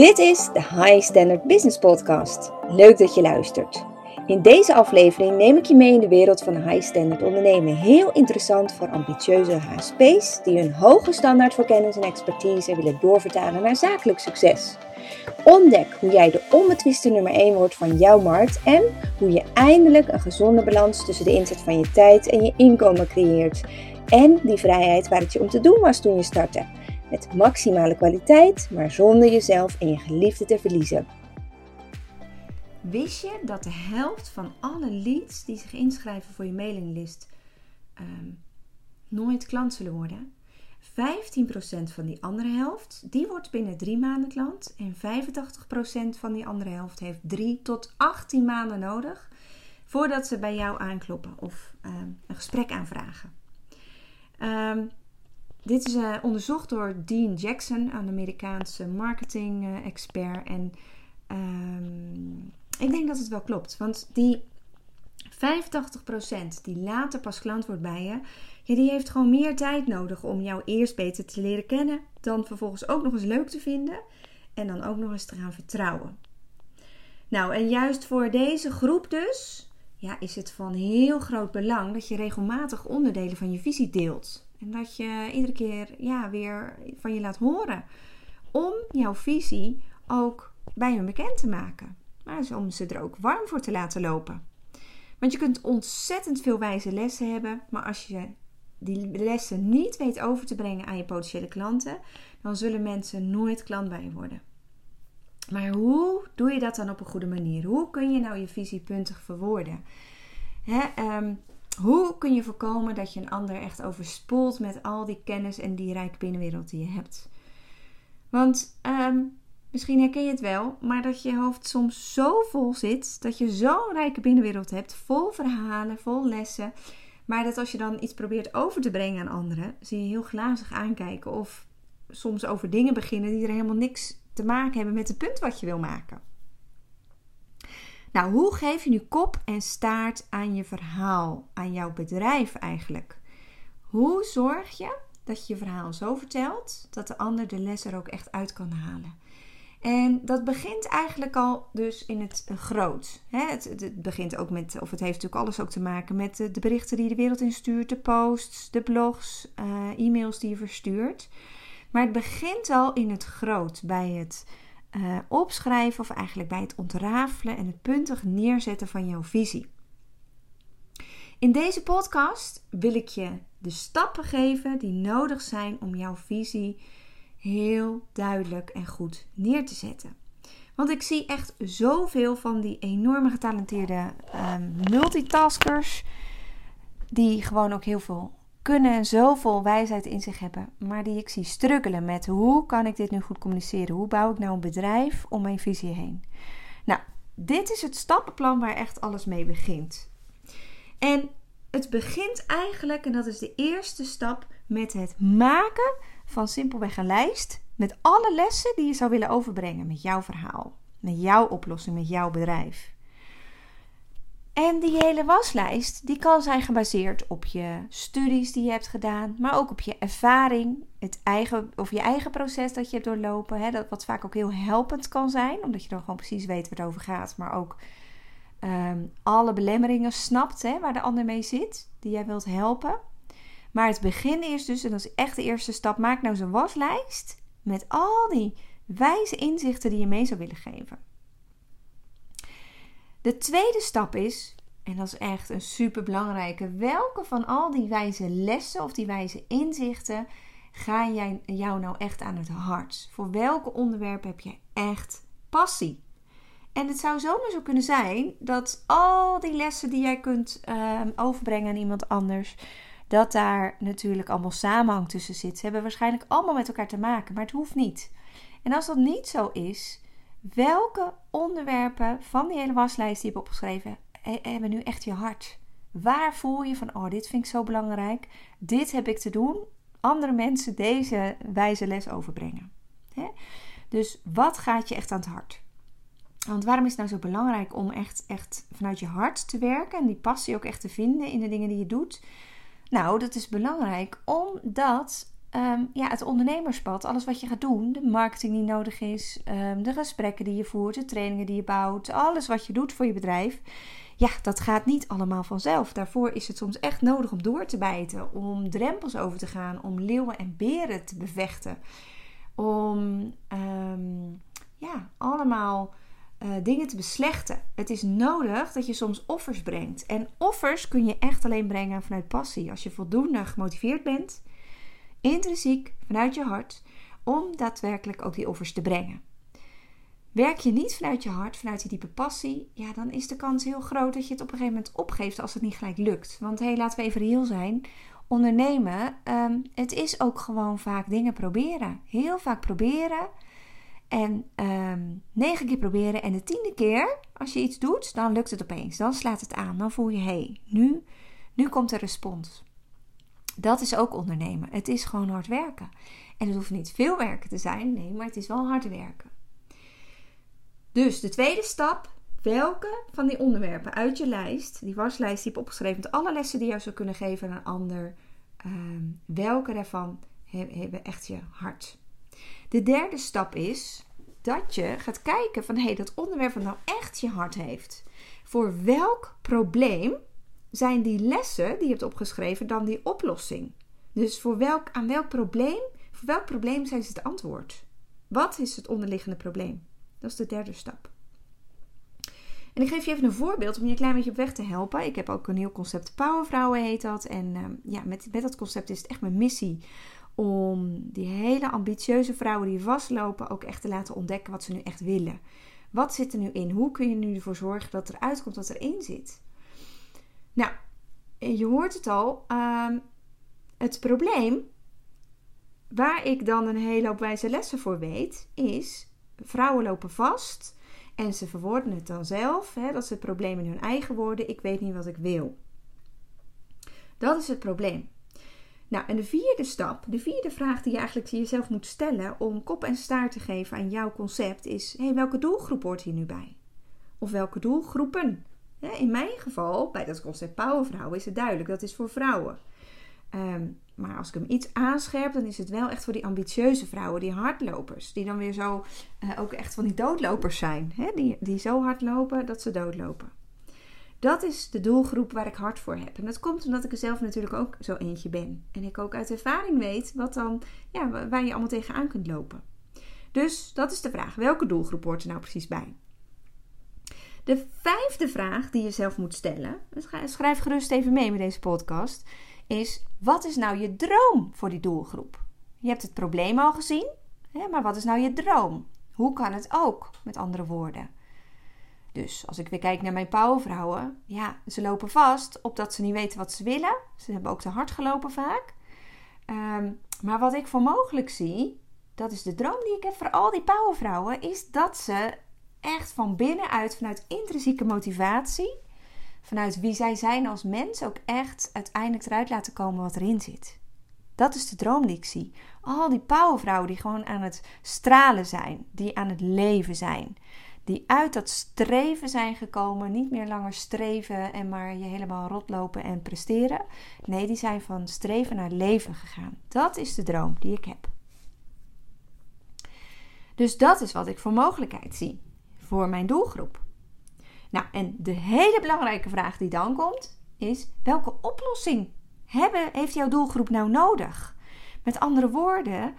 Dit is de High Standard Business Podcast. Leuk dat je luistert. In deze aflevering neem ik je mee in de wereld van high standard ondernemen. Heel interessant voor ambitieuze HSP's die hun hoge standaard voor kennis en expertise willen doorvertalen naar zakelijk succes. Ontdek hoe jij de onbetwiste nummer 1 wordt van jouw markt en hoe je eindelijk een gezonde balans tussen de inzet van je tijd en je inkomen creëert. En die vrijheid waar het je om te doen was toen je startte. Met maximale kwaliteit, maar zonder jezelf en je geliefde te verliezen. Wist je dat de helft van alle leads die zich inschrijven voor je mailinglist um, nooit klant zullen worden? 15% van die andere helft, die wordt binnen 3 maanden klant. En 85% van die andere helft heeft 3 tot 18 maanden nodig voordat ze bij jou aankloppen of um, een gesprek aanvragen. Um, dit is uh, onderzocht door Dean Jackson, een Amerikaanse marketing-expert. en um, ik denk dat het wel klopt. Want die 85% die later pas klant wordt bij je, ja, die heeft gewoon meer tijd nodig om jou eerst beter te leren kennen. Dan vervolgens ook nog eens leuk te vinden. En dan ook nog eens te gaan vertrouwen. Nou, en juist voor deze groep dus, ja, is het van heel groot belang dat je regelmatig onderdelen van je visie deelt. En dat je iedere keer ja, weer van je laat horen. Om jouw visie ook bij hun bekend te maken. Maar om ze er ook warm voor te laten lopen. Want je kunt ontzettend veel wijze lessen hebben. Maar als je die lessen niet weet over te brengen aan je potentiële klanten. Dan zullen mensen nooit klant bij je worden. Maar hoe doe je dat dan op een goede manier? Hoe kun je nou je visie puntig verwoorden? Um, hoe kun je voorkomen dat je een ander echt overspoelt met al die kennis en die rijke binnenwereld die je hebt? Want ehm, misschien herken je het wel, maar dat je hoofd soms zo vol zit, dat je zo'n rijke binnenwereld hebt, vol verhalen, vol lessen. Maar dat als je dan iets probeert over te brengen aan anderen, zie je heel glazig aankijken. Of soms over dingen beginnen die er helemaal niks te maken hebben met het punt wat je wil maken. Nou, hoe geef je nu kop en staart aan je verhaal, aan jouw bedrijf eigenlijk? Hoe zorg je dat je je verhaal zo vertelt dat de ander de les er ook echt uit kan halen? En dat begint eigenlijk al dus in het groot. Het, begint ook met, of het heeft natuurlijk alles ook te maken met de, berichten die je de wereld instuurt, de posts, de blogs, uh, e-mails die je verstuurt. Maar het begint al in het groot, bij het uh, opschrijven of eigenlijk bij het ontrafelen en het puntig neerzetten van jouw visie. In deze podcast wil ik je de stappen geven die nodig zijn om jouw visie heel duidelijk en goed neer te zetten. Want ik zie echt zoveel van die enorme getalenteerde um, multitaskers, die gewoon ook heel veel kunnen zoveel wijsheid in zich hebben, maar die ik zie struggelen met hoe kan ik dit nu goed communiceren? Hoe bouw ik nou een bedrijf om mijn visie heen? Nou, dit is het stappenplan waar echt alles mee begint. En het begint eigenlijk, en dat is de eerste stap, met het maken van simpelweg een lijst met alle lessen die je zou willen overbrengen met jouw verhaal, met jouw oplossing, met jouw bedrijf. En die hele waslijst die kan zijn gebaseerd op je studies die je hebt gedaan, maar ook op je ervaring, het eigen, of je eigen proces dat je hebt doorlopen. Hè, dat, wat vaak ook heel helpend kan zijn, omdat je dan gewoon precies weet waar het over gaat, maar ook ehm, alle belemmeringen snapt hè, waar de ander mee zit, die jij wilt helpen. Maar het begin is dus, en dat is echt de eerste stap, maak nou zo'n waslijst met al die wijze inzichten die je mee zou willen geven. De tweede stap is, en dat is echt een super belangrijke, welke van al die wijze lessen of die wijze inzichten gaan jij, jou nou echt aan het hart? Voor welke onderwerpen heb je echt passie? En het zou zomaar zo kunnen zijn dat al die lessen die jij kunt ehm, overbrengen aan iemand anders, dat daar natuurlijk allemaal samenhang tussen zit. Ze hebben waarschijnlijk allemaal met elkaar te maken, maar het hoeft niet. En als dat niet zo is, welke onderwerpen van die hele waslijst die je hebt opgeschreven hebben nu echt je hart? Waar voel je van, oh, dit vind ik zo belangrijk, dit heb ik te doen, andere mensen deze wijze les overbrengen? Dus wat gaat je echt aan het hart? Want waarom is het nou zo belangrijk om echt, echt vanuit je hart te werken en die passie ook echt te vinden in de dingen die je doet? Nou, dat is belangrijk omdat ehm, ja, het ondernemerspad, alles wat je gaat doen, de marketing die nodig is, ehm, de gesprekken die je voert, de trainingen die je bouwt, alles wat je doet voor je bedrijf, ja, dat gaat niet allemaal vanzelf. Daarvoor is het soms echt nodig om door te bijten, om drempels over te gaan, om leeuwen en beren te bevechten, om ehm, ja, allemaal uh, dingen te beslechten. Het is nodig dat je soms offers brengt. En offers kun je echt alleen brengen vanuit passie. Als je voldoende gemotiveerd bent, intrinsiek, vanuit je hart, om daadwerkelijk ook die offers te brengen. Werk je niet vanuit je hart, vanuit die diepe passie, ja, dan is de kans heel groot dat je het op een gegeven moment opgeeft als het niet gelijk lukt. Want hé, hey, laten we even reëel zijn. Ondernemen, um, het is ook gewoon vaak dingen proberen. Heel vaak proberen en um, negen keer proberen. En de tiende keer, als je iets doet, dan lukt het opeens. Dan slaat het aan. Dan voel je, hé, hey, nu, nu komt de respons. Dat is ook ondernemen. Het is gewoon hard werken. En het hoeft niet veel werken te zijn. Nee, maar het is wel hard werken. Dus de tweede stap. Welke van die onderwerpen uit je lijst, die waslijst die je opgeschreven met alle lessen die je zou kunnen geven aan een ander, um, welke daarvan hebben echt je hart? De derde stap is dat je gaat kijken van hé, hey, dat onderwerp wat nou echt je hart heeft. Voor welk probleem zijn die lessen die je hebt opgeschreven dan die oplossing? Dus voor welk, aan welk probleem, voor welk probleem zijn ze het antwoord? Wat is het onderliggende probleem? Dat is de derde stap. En ik geef je even een voorbeeld om je een klein beetje op weg te helpen. Ik heb ook een heel concept Powervrouwen heet dat. En uh, ja, met, met dat concept is het echt mijn missie om die hele ambitieuze vrouwen die vastlopen ook echt te laten ontdekken wat ze nu echt willen. Wat zit er nu in? Hoe kun je nu ervoor zorgen dat er uitkomt wat erin zit? Nou, je hoort het al. Uh, het probleem waar ik dan een hele hoop wijze lessen voor weet, is vrouwen lopen vast en ze verwoorden het dan zelf. Hè, dat ze het probleem in hun eigen woorden. Ik weet niet wat ik wil. Dat is het probleem. Nou, en de vierde stap, de vierde vraag die je eigenlijk jezelf moet stellen om kop en staart te geven aan jouw concept is: hey, welke doelgroep hoort hier nu bij? Of welke doelgroepen? In mijn geval, bij dat concept Powervrouwen, is het duidelijk dat is voor vrouwen. Ehm, maar als ik hem iets aanscherp, dan is het wel echt voor die ambitieuze vrouwen, die hardlopers. Die dan weer zo uh, ook echt van die doodlopers zijn. Hè? Die, die zo hard lopen dat ze doodlopen. Dat is de doelgroep waar ik hard voor heb. En dat komt omdat ik er zelf natuurlijk ook zo eentje ben. En ik ook uit ervaring weet wat dan, ja, waar je allemaal tegenaan kunt lopen. Dus dat is de vraag. Welke doelgroep hoort er nou precies bij? De vijfde vraag die je zelf moet stellen, schrijf gerust even mee met deze podcast, is: wat is nou je droom voor die doelgroep? Je hebt het probleem al gezien, maar wat is nou je droom? Hoe kan het ook, met andere woorden? Dus als ik weer kijk naar mijn powervrouwen, ja, ze lopen vast opdat ze niet weten wat ze willen. Ze hebben ook te hard gelopen vaak. Um, maar wat ik voor mogelijk zie, dat is de droom die ik heb voor al die powervrouwen, is dat ze echt van binnenuit, vanuit intrinsieke motivatie, vanuit wie zij zijn als mens, ook echt uiteindelijk eruit laten komen wat erin zit. Dat is de droom die ik zie. Al die powervrouwen die gewoon aan het stralen zijn, die aan het leven zijn die uit dat streven zijn gekomen. Niet meer langer streven en maar je helemaal rotlopen en presteren. Nee, die zijn van streven naar leven gegaan. Dat is de droom die ik heb. Dus dat is wat ik voor mogelijkheid zie voor mijn doelgroep. Nou, en de hele belangrijke vraag die dan komt is: welke oplossing hebben, heeft jouw doelgroep nou nodig? Met andere woorden,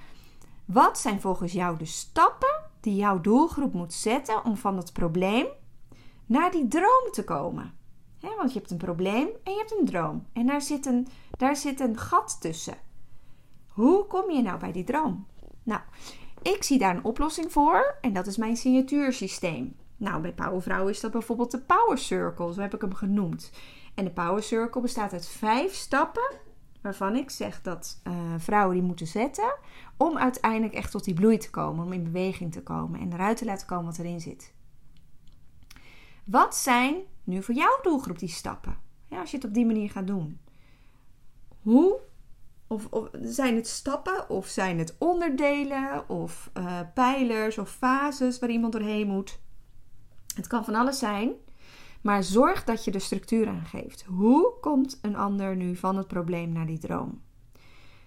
wat zijn volgens jou de stappen die jouw doelgroep moet zetten om van het probleem naar die droom te komen. want je hebt een probleem en je hebt een droom. En daar zit een, daar zit een gat tussen. Hoe kom je nou bij die droom? Nou, ik zie daar een oplossing voor en dat is mijn signatuursysteem. Nou, bij Powervrouw is dat bijvoorbeeld de Power Circle, zo heb ik hem genoemd. En de Power Circle bestaat uit vijf stappen waarvan ik zeg dat uh, vrouwen die moeten zetten om uiteindelijk echt tot die bloei te komen, om in beweging te komen en eruit te laten komen wat erin zit. Wat zijn nu voor jouw doelgroep die stappen? Ja, als je het op die manier gaat doen. Hoe? Of, of zijn het stappen of zijn het onderdelen of uh, pijlers of fases waar iemand doorheen moet? Het kan van alles zijn. Maar zorg dat je de structuur aangeeft. Hoe komt een ander nu van het probleem naar die droom?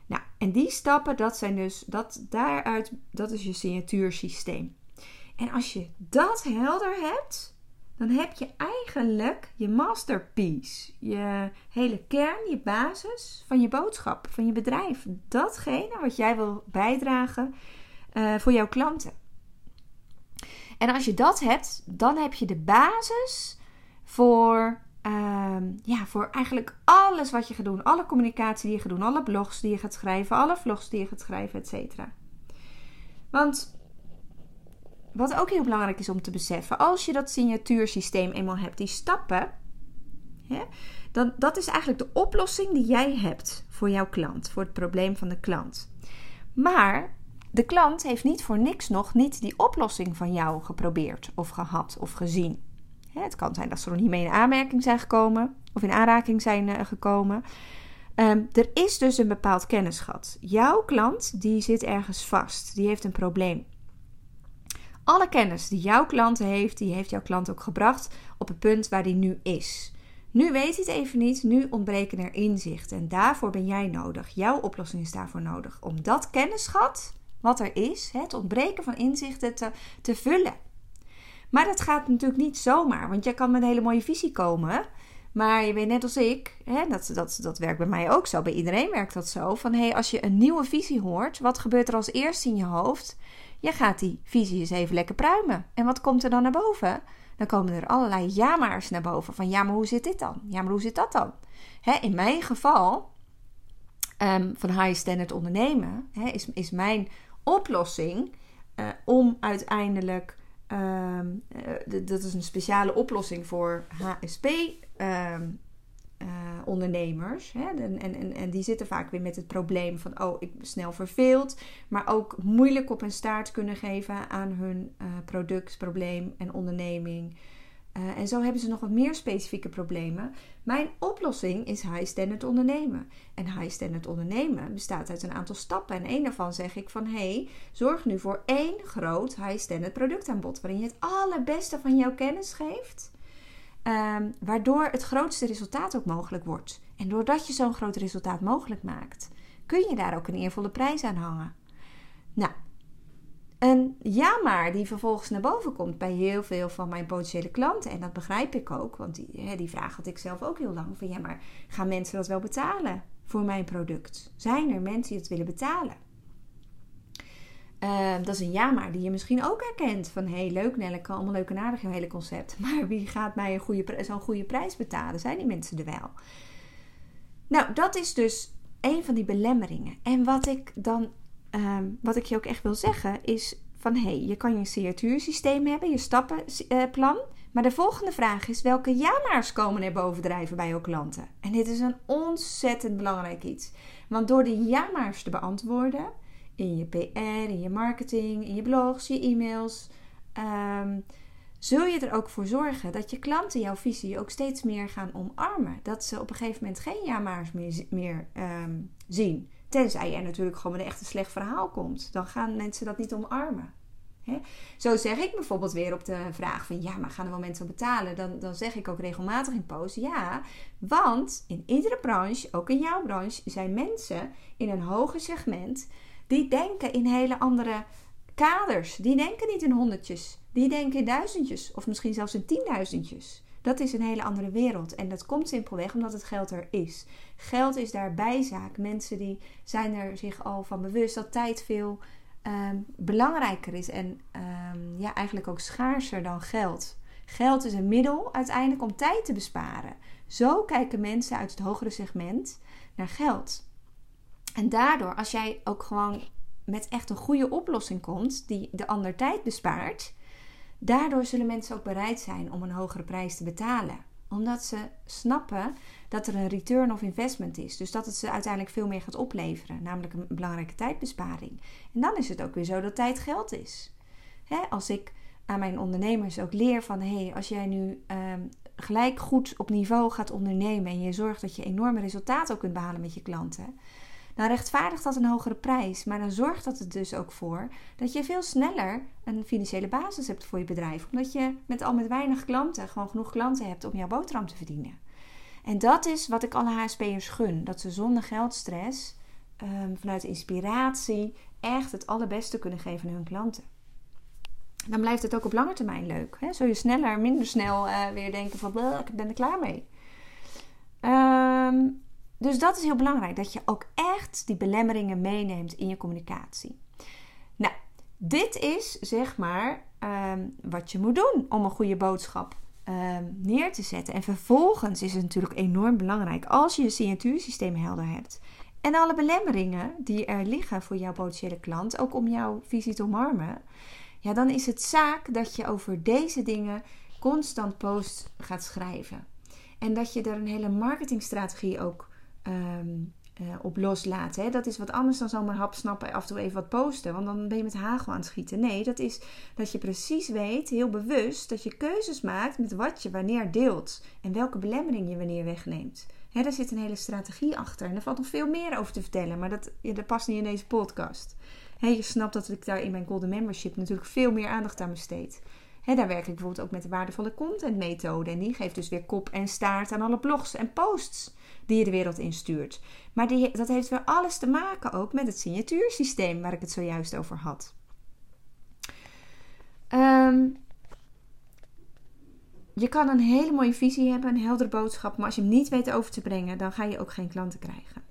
Nou, en die stappen, dat zijn dus, dat, daaruit, dat is je signatuursysteem. En als je dat helder hebt, dan heb je eigenlijk je masterpiece. Je hele kern, je basis van je boodschap, van je bedrijf. Datgene wat jij wil bijdragen uh, voor jouw klanten. En als je dat hebt, dan heb je de basis voor, uh, ja, voor eigenlijk alles wat je gaat doen. Alle communicatie die je gaat doen, alle blogs die je gaat schrijven, alle vlogs die je gaat schrijven, et. Want wat ook heel belangrijk is om te beseffen, als je dat signatuursysteem eenmaal hebt, die stappen, hè, dan dat is eigenlijk de oplossing die jij hebt voor jouw klant, voor het probleem van de klant. Maar de klant heeft niet voor niks nog niet die oplossing van jou geprobeerd of gehad of gezien. Het kan zijn dat ze er niet mee in aanmerking zijn gekomen of in aanraking zijn eh, gekomen. Ehm, er is dus een bepaald kennisgat. Jouw klant die zit ergens vast, die heeft een probleem. Alle kennis die jouw klant heeft, die heeft jouw klant ook gebracht op het punt waar die nu is. Nu weet hij het even niet, nu ontbreken er inzichten. En daarvoor ben jij nodig. Jouw oplossing is daarvoor nodig. Om dat kennisgat, wat er is, het ontbreken van inzichten te, te vullen. Maar dat gaat natuurlijk niet zomaar, want jij kan met een hele mooie visie komen. Maar je weet net als ik, hè, dat, dat, dat werkt bij mij ook zo, bij iedereen werkt dat zo. Van hé, hey, als je een nieuwe visie hoort, wat gebeurt er als eerste in je hoofd? Je gaat die visie eens even lekker pruimen. En wat komt er dan naar boven? Dan komen er allerlei ja-maars naar boven. Van ja, maar hoe zit dit dan? Ja, maar hoe zit dat dan? Hè, in mijn geval, um, van high standard ondernemen, hè, is, is mijn oplossing uh, om uiteindelijk. Um, uh, dat is een speciale oplossing voor HSP. Um, uh, ondernemers. Hè? En, en, en die zitten vaak weer met het probleem van: oh, ik ben snel verveeld. Maar ook moeilijk op een staart kunnen geven aan hun uh, product, probleem en onderneming. Uh, en zo hebben ze nog wat meer specifieke problemen. Mijn oplossing is high standard ondernemen. En high standard ondernemen bestaat uit een aantal stappen. En één daarvan zeg ik van hé, hey, zorg nu voor één groot high standard productaanbod. Waarin je het allerbeste van jouw kennis geeft Um, waardoor het grootste resultaat ook mogelijk wordt. En doordat je zo'n groot resultaat mogelijk maakt, kun je daar ook een eervolle prijs aan hangen. Nou, een ja maar die vervolgens naar boven komt bij heel veel van mijn potentiële klanten. En dat begrijp ik ook, want die, die vraag had ik zelf ook heel lang. Van ja, maar gaan mensen dat wel betalen voor mijn product? Zijn er mensen die het willen betalen? Uh, dat is een ja maar die je misschien ook herkent. Van hé, hey, leuk Nelleke, allemaal leuk en aardig, hele concept. Maar wie gaat mij zo'n goede prijs betalen? Zijn die mensen er wel? Nou, dat is dus een van die belemmeringen. En wat ik dan, uh, wat ik je ook echt wil zeggen, is van hé, hey, je kan je signatuursysteem hebben, je stappenplan. maar de volgende vraag is: welke ja-maars komen er bovendrijven bij jouw klanten? En dit is een ontzettend belangrijk iets. Want door de ja-maars te beantwoorden in je PR, in je marketing, in je blogs, je e-mails. Um, zul je er ook voor zorgen dat je klanten jouw visie ook steeds meer gaan omarmen. Dat ze op een gegeven moment geen ja-maars meer, meer um, zien. Tenzij er natuurlijk gewoon een echt een slecht verhaal komt. Dan gaan mensen dat niet omarmen. Zo zeg ik bijvoorbeeld weer op de vraag van ja, maar gaan er wel mensen betalen? Dan, dan zeg ik ook regelmatig in posts ja, want in iedere branche, ook in jouw branche, zijn mensen in een hoger segment die denken in hele andere kaders. Die denken niet in honderdjes. Die denken in duizendjes of misschien zelfs in tienduizendjes. Dat is een hele andere wereld. En dat komt simpelweg omdat het geld er is. Geld is daar bijzaak. Mensen die zijn er zich al van bewust dat tijd veel um, belangrijker is. En um, ja, eigenlijk ook schaarser dan geld. Geld is een middel uiteindelijk om tijd te besparen. Zo kijken mensen uit het hogere segment naar geld. En daardoor, als jij ook gewoon met echt een goede oplossing komt, die de ander tijd bespaart, daardoor zullen mensen ook bereid zijn om een hogere prijs te betalen. Omdat ze snappen dat er een return of investment is. Dus dat het ze uiteindelijk veel meer gaat opleveren, namelijk een belangrijke tijdbesparing. En dan is het ook weer zo dat tijd geld is. als ik aan mijn ondernemers ook leer van hé, hey, als jij nu ehm, gelijk goed op niveau gaat ondernemen en je zorgt dat je enorme resultaten ook kunt behalen met je klanten dan rechtvaardigt dat een hogere prijs. Maar dan zorgt dat er dus ook voor dat je veel sneller een financiële basis hebt voor je bedrijf. Omdat je met al met weinig klanten gewoon genoeg klanten hebt om jouw boterham te verdienen. En dat is wat ik alle HSP'ers gun. Dat ze zonder geldstress ehm, vanuit inspiratie echt het allerbeste kunnen geven aan hun klanten. Dan blijft het ook op lange termijn leuk. Hè? Zul je sneller, minder snel uh, weer denken van ik ben er klaar mee. Um, dus dat is heel belangrijk, dat je ook echt die belemmeringen meeneemt in je communicatie. Nou, dit is zeg maar um, wat je moet doen om een goede boodschap um, neer te zetten. En vervolgens is het natuurlijk enorm belangrijk als je je signatuursysteem helder hebt. En alle belemmeringen die er liggen voor jouw potentiële klant, ook om jouw visie te omarmen. Ja, dan is het zaak dat je over deze dingen constant post gaat schrijven. En dat je er een hele marketingstrategie ook um, uh, op loslaten. Hè? Dat is wat anders dan zomaar hap snappen af en toe even wat posten. Want dan ben je met hagel aan het schieten. Nee, dat is dat je precies weet, heel bewust, dat je keuzes maakt met wat je wanneer deelt. En welke belemmering je wanneer wegneemt. Hè, daar zit een hele strategie achter. En er valt nog veel meer over te vertellen. Maar dat, dat past niet in deze podcast. Hè, je snapt dat ik daar in mijn Golden Membership natuurlijk veel meer aandacht aan besteed. Daar werk ik bijvoorbeeld ook met de waardevolle content methode. En die geeft dus weer kop en staart aan alle blogs en posts die je de wereld instuurt. Maar die, dat heeft weer alles te maken ook met het signatuursysteem waar ik het zojuist over had. Ehm, je kan een hele mooie visie hebben, een heldere boodschap, maar als je hem niet weet over te brengen, dan ga je ook geen klanten krijgen.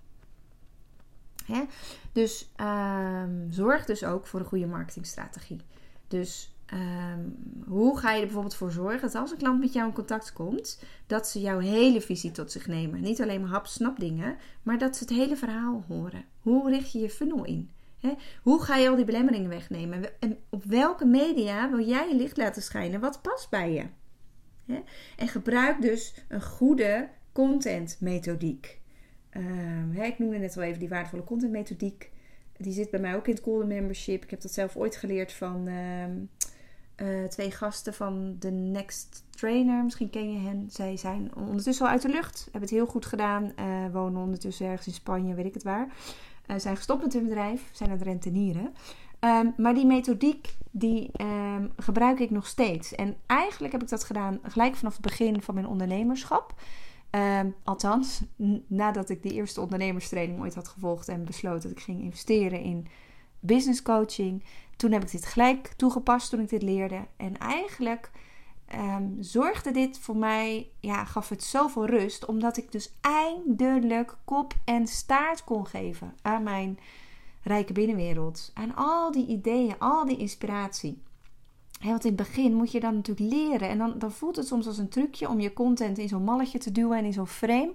Dus um, zorg dus ook voor een goede marketingstrategie. Dus Ehm, hoe ga je er bijvoorbeeld voor zorgen dat als een klant met jou in contact komt, dat ze jouw hele visie tot zich nemen? Niet alleen maar hap, snap dingen, maar dat ze het hele verhaal horen. Hoe richt je je funnel in? Hoe ga je al die belemmeringen wegnemen? En op welke media wil jij je licht laten schijnen? Wat past bij je? En gebruik dus een goede content methodiek. Um, ik noemde net al even die waardevolle content methodiek. Die zit bij mij ook in het Golden Membership. Ik heb dat zelf ooit geleerd van ehm, uh, twee gasten van The Next Trainer. Misschien ken je hen. Zij zijn ondertussen al uit de lucht. Hebben het heel goed gedaan. Uh, wonen ondertussen ergens in Spanje, weet ik het waar. Uh, zijn gestopt met hun bedrijf. Zijn aan het rentenieren. Um, maar die methodiek, die um, gebruik ik nog steeds. En eigenlijk heb ik dat gedaan gelijk vanaf het begin van mijn ondernemerschap. Um, althans, nadat ik de eerste ondernemerstraining ooit had gevolgd en besloot dat ik ging investeren in business coaching. Toen heb ik dit gelijk toegepast toen ik dit leerde. En eigenlijk um, zorgde dit voor mij, ja, gaf het zoveel rust. Omdat ik dus eindelijk kop en staart kon geven aan mijn rijke binnenwereld. Aan al die ideeën, al die inspiratie. want in het begin moet je dan natuurlijk leren. En dan, dan voelt het soms als een trucje om je content in zo'n malletje te duwen en in zo'n frame.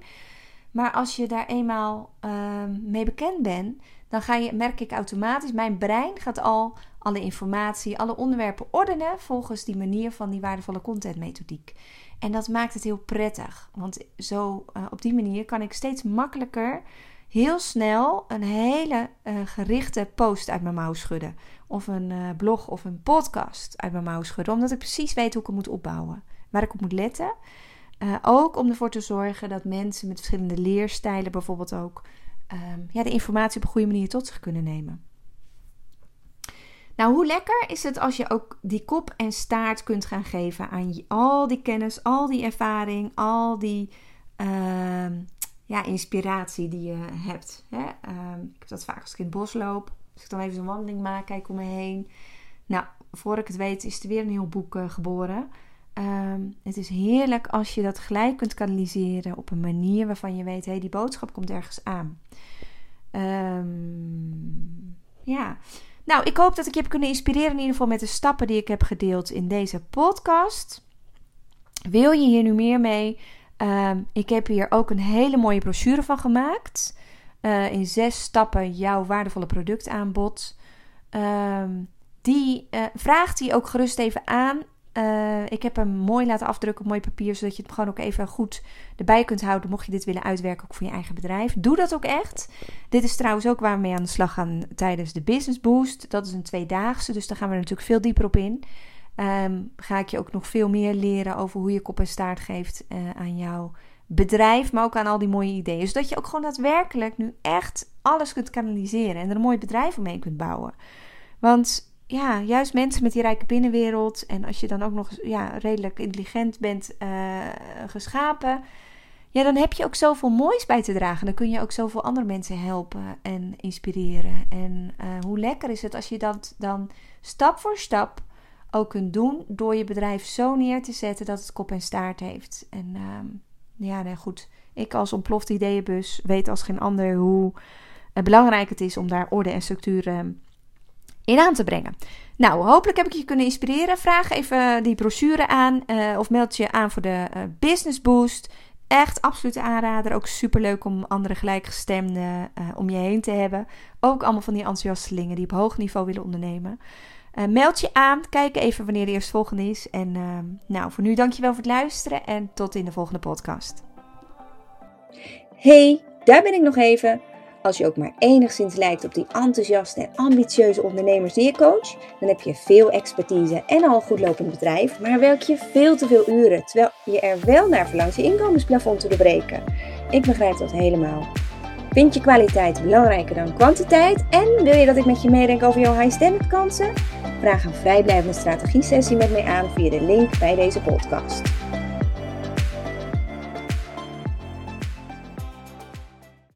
Maar als je daar eenmaal um, mee bekend bent, dan ga je, merk ik automatisch, mijn brein gaat al alle informatie, alle onderwerpen ordenen volgens die manier van die waardevolle contentmethodiek. En dat maakt het heel prettig, want zo uh, op die manier kan ik steeds makkelijker heel snel een hele uh, gerichte post uit mijn mouw schudden. Of een uh, blog of een podcast uit mijn mouw schudden. Omdat ik precies weet hoe ik het moet opbouwen. Waar ik op moet letten. Uh, ook om ervoor te zorgen dat mensen met verschillende leerstijlen bijvoorbeeld ook um, ja, de informatie op een goede manier tot zich kunnen nemen. Nou, hoe lekker is het als je ook die kop en staart kunt gaan geven aan al die kennis, al die ervaring, al die uh, ja, inspiratie die je hebt. Hè? Uh, ik heb dat vaak als ik in het bos loop. Als ik dan even zo'n wandeling maak, kijk om me heen. Nou, voor ik het weet is er weer een heel boek uh, geboren. Um, het is heerlijk als je dat gelijk kunt kanaliseren op een manier waarvan je weet, hé, hey, die boodschap komt ergens aan. Um, ja. Nou, ik hoop dat ik je heb kunnen inspireren in ieder geval met de stappen die ik heb gedeeld in deze podcast. Wil je hier nu meer mee? Um, ik heb hier ook een hele mooie brochure van gemaakt. Uh, in zes stappen jouw waardevolle productaanbod. Die uh, vraagt die ook gerust even aan. Uh, ik heb hem mooi laten afdrukken op mooi papier, zodat je het gewoon ook even goed erbij kunt houden. Mocht je dit willen uitwerken, ook voor je eigen bedrijf. Doe dat ook echt. Dit is trouwens ook waar we mee aan de slag gaan tijdens de Business Boost. Dat is een tweedaagse, dus daar gaan we natuurlijk veel dieper op in. Um, ga ik je ook nog veel meer leren over hoe je kop en staart geeft uh, aan jouw bedrijf, maar ook aan al die mooie ideeën. Zodat je ook gewoon daadwerkelijk nu echt alles kunt kanaliseren en er een mooi bedrijf omheen kunt bouwen. Want ja, juist mensen met die rijke binnenwereld. En als je dan ook nog ja, redelijk intelligent bent uh, geschapen. ja, dan heb je ook zoveel moois bij te dragen. Dan kun je ook zoveel andere mensen helpen en inspireren. En uh, hoe lekker is het als je dat dan stap voor stap ook kunt doen door je bedrijf zo neer te zetten dat het kop en staart heeft. En uh, ja, nee, goed. Ik als ontploft ideeënbus weet als geen ander hoe uh, belangrijk het is om daar orde en structuur in aan te brengen. Nou, hopelijk heb ik je kunnen inspireren. Vraag even die brochure aan uh, of meld je aan voor de uh, Business Boost. Echt absoluut aanrader. Ook super leuk om andere gelijkgestemden uh, om je heen te hebben. Ook allemaal van die enthousiastelingen die op hoog niveau willen ondernemen. meld je aan. Kijk even wanneer de eerstvolgende is. En nou, voor nu dankjewel voor het luisteren. En tot in de volgende podcast. Hey, daar ben ik nog even. Als je ook maar enigszins lijkt op die enthousiaste en ambitieuze ondernemers die je coach, dan heb je veel expertise en al een goed lopend bedrijf, maar werk je veel te veel uren, terwijl je er wel naar verlangt je inkomensplafond te doorbreken. Ik begrijp dat helemaal. Vind je kwaliteit belangrijker dan kwantiteit en wil je dat ik met je meedenk over jouw high standard kansen? Vraag een vrijblijvende strategie sessie met mij aan via de link bij deze podcast.